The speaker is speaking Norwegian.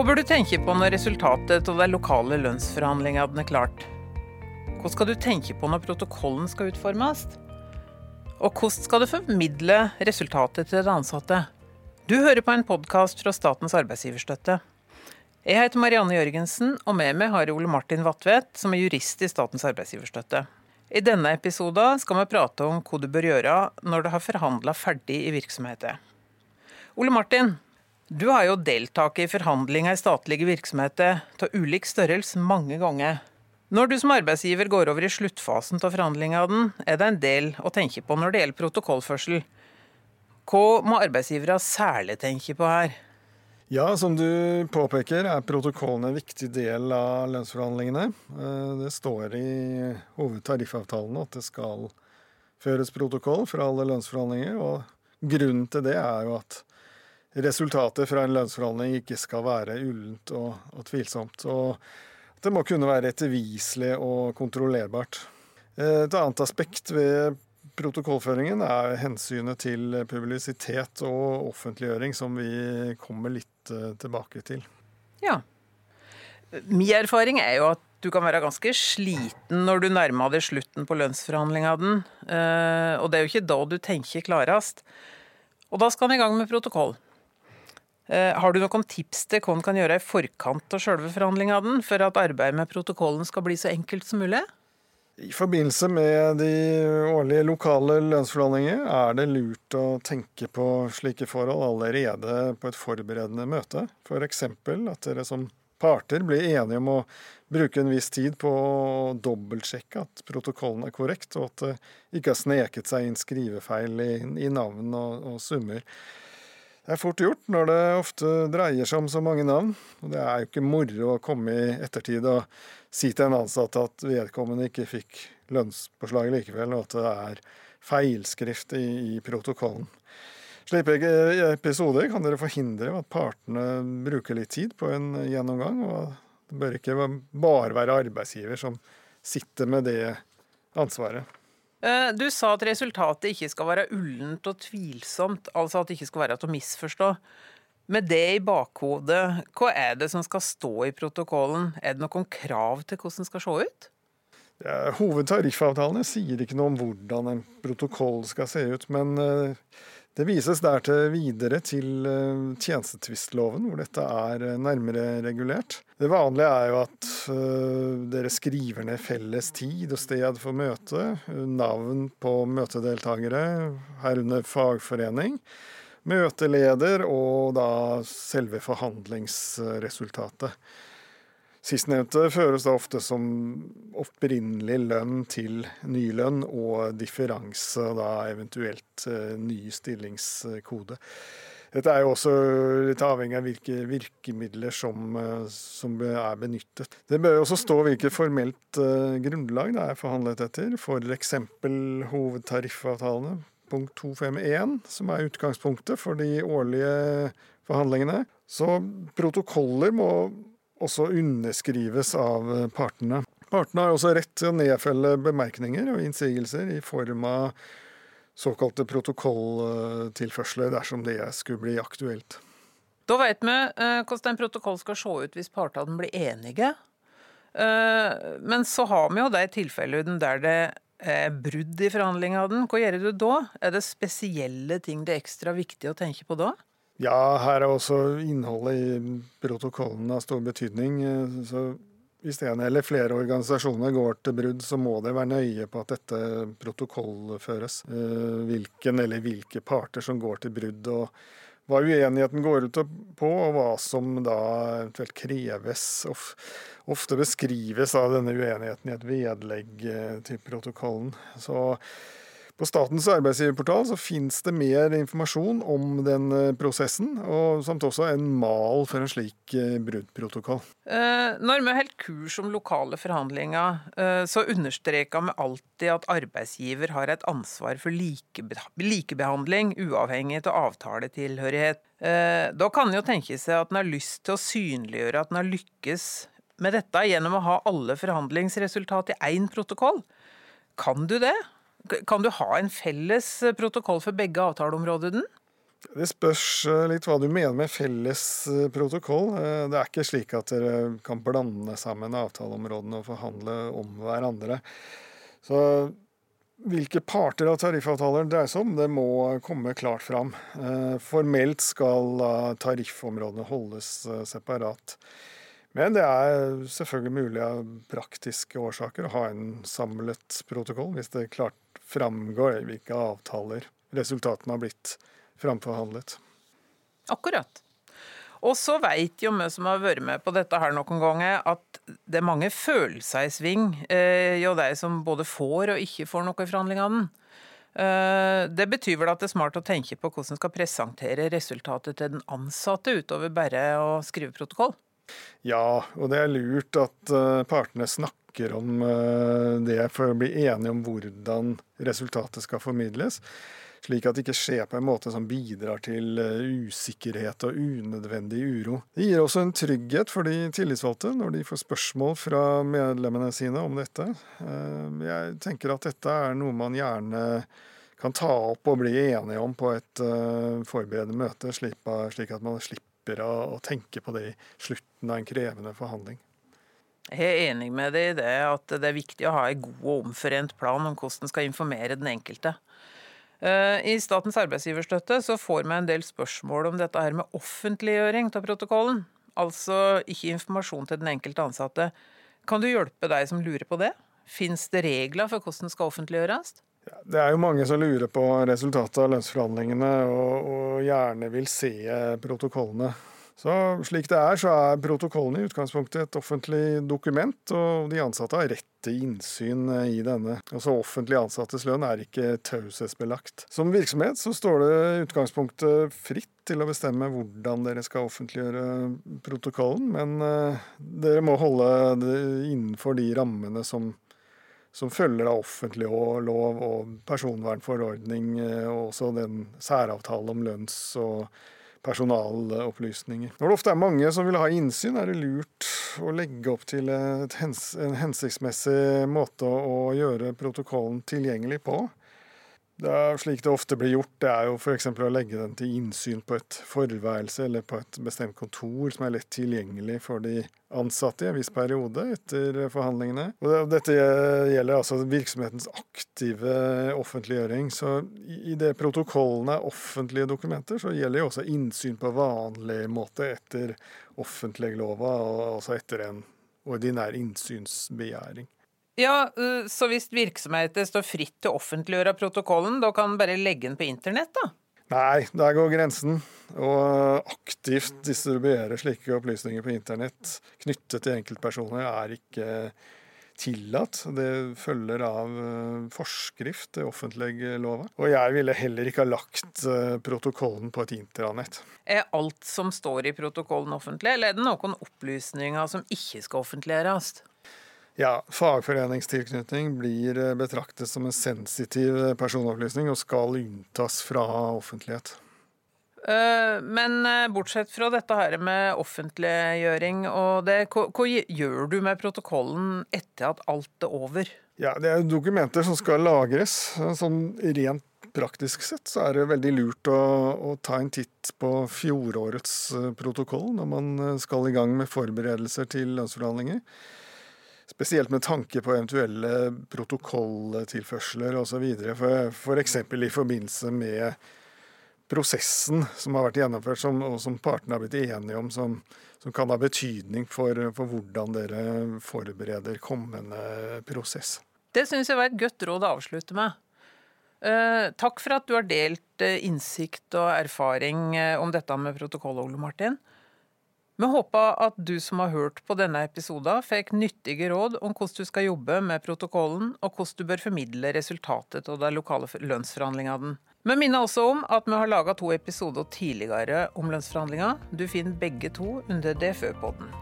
Hva bør du tenke på når resultatet av de lokale lønnsforhandlingene er klart? Hva skal du tenke på når protokollen skal utformes? Og hvordan skal du formidle resultatet til de ansatte? Du hører på en podkast fra Statens arbeidsgiverstøtte. Jeg heter Marianne Jørgensen, og med meg har jeg Ole Martin Vatvedt, som er jurist i Statens arbeidsgiverstøtte. I denne episoden skal vi prate om hva du bør gjøre når du har forhandla ferdig i virksomheten. Ole Martin, du har jo deltatt i forhandlinger i statlige virksomheter av ulik størrelse mange ganger. Når du som arbeidsgiver går over i sluttfasen av forhandlingene, er det en del å tenke på når det gjelder protokollførsel. Hva må arbeidsgivere særlig tenke på her? Ja, som du påpeker er protokollen en viktig del av lønnsforhandlingene. Eh, det står i hovedtariffavtalene at det skal føres protokoll for alle lønnsforhandlinger. og Grunnen til det er jo at resultatet fra en lønnsforhandling ikke skal være ullent og, og tvilsomt. Og det må kunne være etterviselig og kontrollerbart. Et annet aspekt ved protokollføringen er hensynet til publisitet og offentliggjøring, som vi kommer litt eh, tilbake til. Ja. Min erfaring er jo at du kan være ganske sliten når du nærmer deg slutten på lønnsforhandlinga den. og det er jo ikke da du tenker klarest. Og da skal han i gang med protokoll. Eh, har du noen tips til hva en kan gjøre i forkant av selve forhandlingene, for at arbeidet med protokollen skal bli så enkelt som mulig? I forbindelse med de årlige lokale lønnsforhandlinger er det lurt å tenke på slike forhold allerede på et forberedende møte. F.eks. at dere som parter blir enige om å bruke en viss tid på å dobbeltsjekke at protokollen er korrekt, og at det ikke har sneket seg inn skrivefeil i, i navn og, og summer. Det er fort gjort når det ofte dreier seg om så mange navn. Og det er jo ikke moro å komme i ettertid og si til en ansatt at vedkommende ikke fikk lønnspåslag likevel, og at det er feilskrift i, i protokollen. Slike episoder kan dere forhindre ved at partene bruker litt tid på en gjennomgang. og Det bør ikke bare være arbeidsgiver som sitter med det ansvaret. Eh, du sa at resultatet ikke skal være ullent og tvilsomt, altså at det ikke skal være til å misforstå. Med det i bakhodet, hva er det som skal stå i protokollen? Er det noen krav til hvordan den skal se ut? Ja, hovedtariffavtalene sier ikke noe om hvordan en protokoll skal se ut, men eh, det vises der til videre til eh, tjenestetvistloven, hvor dette er eh, nærmere regulert. Det vanlige er jo at eh, dere skriver ned felles tid og sted for møte, navn på møtedeltakere, herunder fagforening, møteleder og da selve forhandlingsresultatet. Sistnevnte føres da ofte som opprinnelig lønn til ny lønn og differanse, da eventuelt eh, ny stillingskode. Dette er jo også litt avhengig av hvilke virkemidler som, eh, som er benyttet. Det bør jo også stå hvilket formelt uh, grunnlag det er forhandlet etter, f.eks. For hovedtariffavtalene, punkt 251, som er utgangspunktet for de årlige forhandlingene. Så protokoller må også underskrives av eh, partene. Partene har også rett til å nedfelle bemerkninger og innsigelser i form av såkalte protokolltilførsler dersom det skulle bli aktuelt. Da vet vi eh, hvordan en protokoll skal se ut hvis partene blir enige. Eh, men så har vi jo de tilfellene der det er brudd i forhandlingene. Hva gjør du da? Er det spesielle ting det er ekstra viktig å tenke på da? Ja, her er også innholdet i protokollen av stor betydning. Så hvis en eller flere organisasjoner går til brudd, så må det være nøye på at dette protokollføres. Eh, hvilken eller hvilke parter som går til brudd, og hva uenigheten går ut på, og hva som da eventuelt kreves. Ofte beskrives av denne uenigheten i et vedlegg eh, til protokollen. Så på Statens arbeidsgiverportal så finnes det mer informasjon om den eh, prosessen, og samt også en mal for en slik eh, bruddprotokoll. Eh, når vi holdt kurs om lokale forhandlinger, så understreker vi alltid at arbeidsgiver har et ansvar for likebehandling, uavhengig av avtaletilhørighet. Da kan det jo tenke seg at en har lyst til å synliggjøre at en har lykkes med dette gjennom å ha alle forhandlingsresultat i én protokoll. Kan du det? Kan du ha en felles protokoll for begge avtaleområdene? Det spørs eh, litt hva du mener med felles eh, protokoll. Eh, det er ikke slik at dere kan blande sammen avtaleområdene og forhandle om hverandre. Så hvilke parter av tariffavtaler det dreier seg om, det må komme klart fram. Formelt skal tariffområdene holdes separat. Men det er selvfølgelig mulig av praktiske årsaker å ha en samlet protokoll, hvis det klart framgår hvilke avtaler resultatene har blitt framforhandlet. Akkurat. Og så veit jo vi som har vært med på dette her noen ganger, at det er mange følelser i sving eh, de som både får og ikke får noe i forhandlingene. Eh, det betyr vel at det er smart å tenke på hvordan man skal presentere resultatet til den ansatte, utover bare å skrive protokoll? Ja, og det er lurt at uh, partene snakker om uh, det for å bli enige om hvordan resultatet skal formidles slik at det ikke skjer på en måte som bidrar til eh, usikkerhet og unødvendig uro. Det gir også en trygghet for de tillitsvalgte når de får spørsmål fra medlemmene sine om dette. Eh, jeg tenker at dette er noe man gjerne kan ta opp og bli enige om på et eh, forberedende møte, slik at man slipper å tenke på det i slutten av en krevende forhandling. Jeg er enig med deg i det at det er viktig å ha en god og omforent plan om hvordan en skal informere den enkelte. Eh, I Statens arbeidsgiverstøtte så får vi en del spørsmål om dette her med offentliggjøring av protokollen. Altså ikke informasjon til den enkelte ansatte. Kan du hjelpe deg som lurer på det? Fins det regler for hvordan det skal offentliggjøres? Det er jo mange som lurer på resultatet av lønnsforhandlingene og, og gjerne vil se protokollene. Så Slik det er, så er protokollen i utgangspunktet et offentlig dokument, og de ansatte har rett til innsyn i denne. Altså Offentlig ansattes lønn er ikke taushetsbelagt. Som virksomhet så står det i utgangspunktet fritt til å bestemme hvordan dere skal offentliggjøre protokollen, men uh, dere må holde det innenfor de rammene som som følger av offentlig lov og personvernforordning, eh, og også den særavtale om lønns- og personalopplysninger. Når det ofte er mange som vil ha innsyn, er det lurt å legge opp til hens en hensiktsmessig måte å gjøre protokollen tilgjengelig på. Det er slik det ofte blir gjort, det er jo f.eks. å legge den til innsyn på et forværelse eller på et bestemt kontor som er lett tilgjengelig for de ansatte i en viss periode etter forhandlingene. Og dette gjelder altså virksomhetens aktive offentliggjøring. Så i det protokollene er offentlige dokumenter, så gjelder jo også innsyn på vanlig måte etter offentleglova, altså etter en ordinær innsynsbegjæring. Ja, eh, Så hvis virksomheter står fritt til å offentliggjøre protokollen, da kan en bare legge den på internett, da? Nei, der går grensen. Å aktivt distribuere slike opplysninger på internett knyttet til enkeltpersoner er ikke tillatt. Det følger av eh, forskrift til offentleglova. Og jeg ville heller ikke ha lagt eh, protokollen på et intranett. Er alt som står i protokollen offentlig, eller er det noen opplysninger som ikke skal offentliggjøres? Ja, Fagforeningstilknytning blir eh, betraktet som en sensitiv eh, personopplysning og skal unntas fra offentlighet. Eh, men bortsett fra dette her med offentliggjøring og det, hva, hva gjør du med protokollen etter at alt er over? Ja, Det er dokumenter som skal lagres. Sånn rent praktisk sett så er det veldig lurt å, å ta en titt på fjorårets protokoll når man skal i gang med forberedelser til lønnsforhandlinger. Spesielt med tanke på eventuelle protokolltilførsler osv. F.eks. For i forbindelse med prosessen som har vært gjennomført, som, og som partene har blitt enige om, som, som kan ha betydning for, for, hvordan dere forbereder kommende prosess. Det syns jeg var et godt råd å avslutte med. Eh, takk for at du har delt eh, innsikt og erfaring eh, om dette med protokoll, Ole Martin. Vi håper at du som har hørt på denne episoden, fikk nyttige råd om hvordan du skal jobbe med protokollen, og hvordan du bør formidle resultatet av de lokale lønnsforhandlingene. Vi minner også om at vi har laga to episoder tidligere om lønnsforhandlinger. Du finner begge to under DFØ-podden.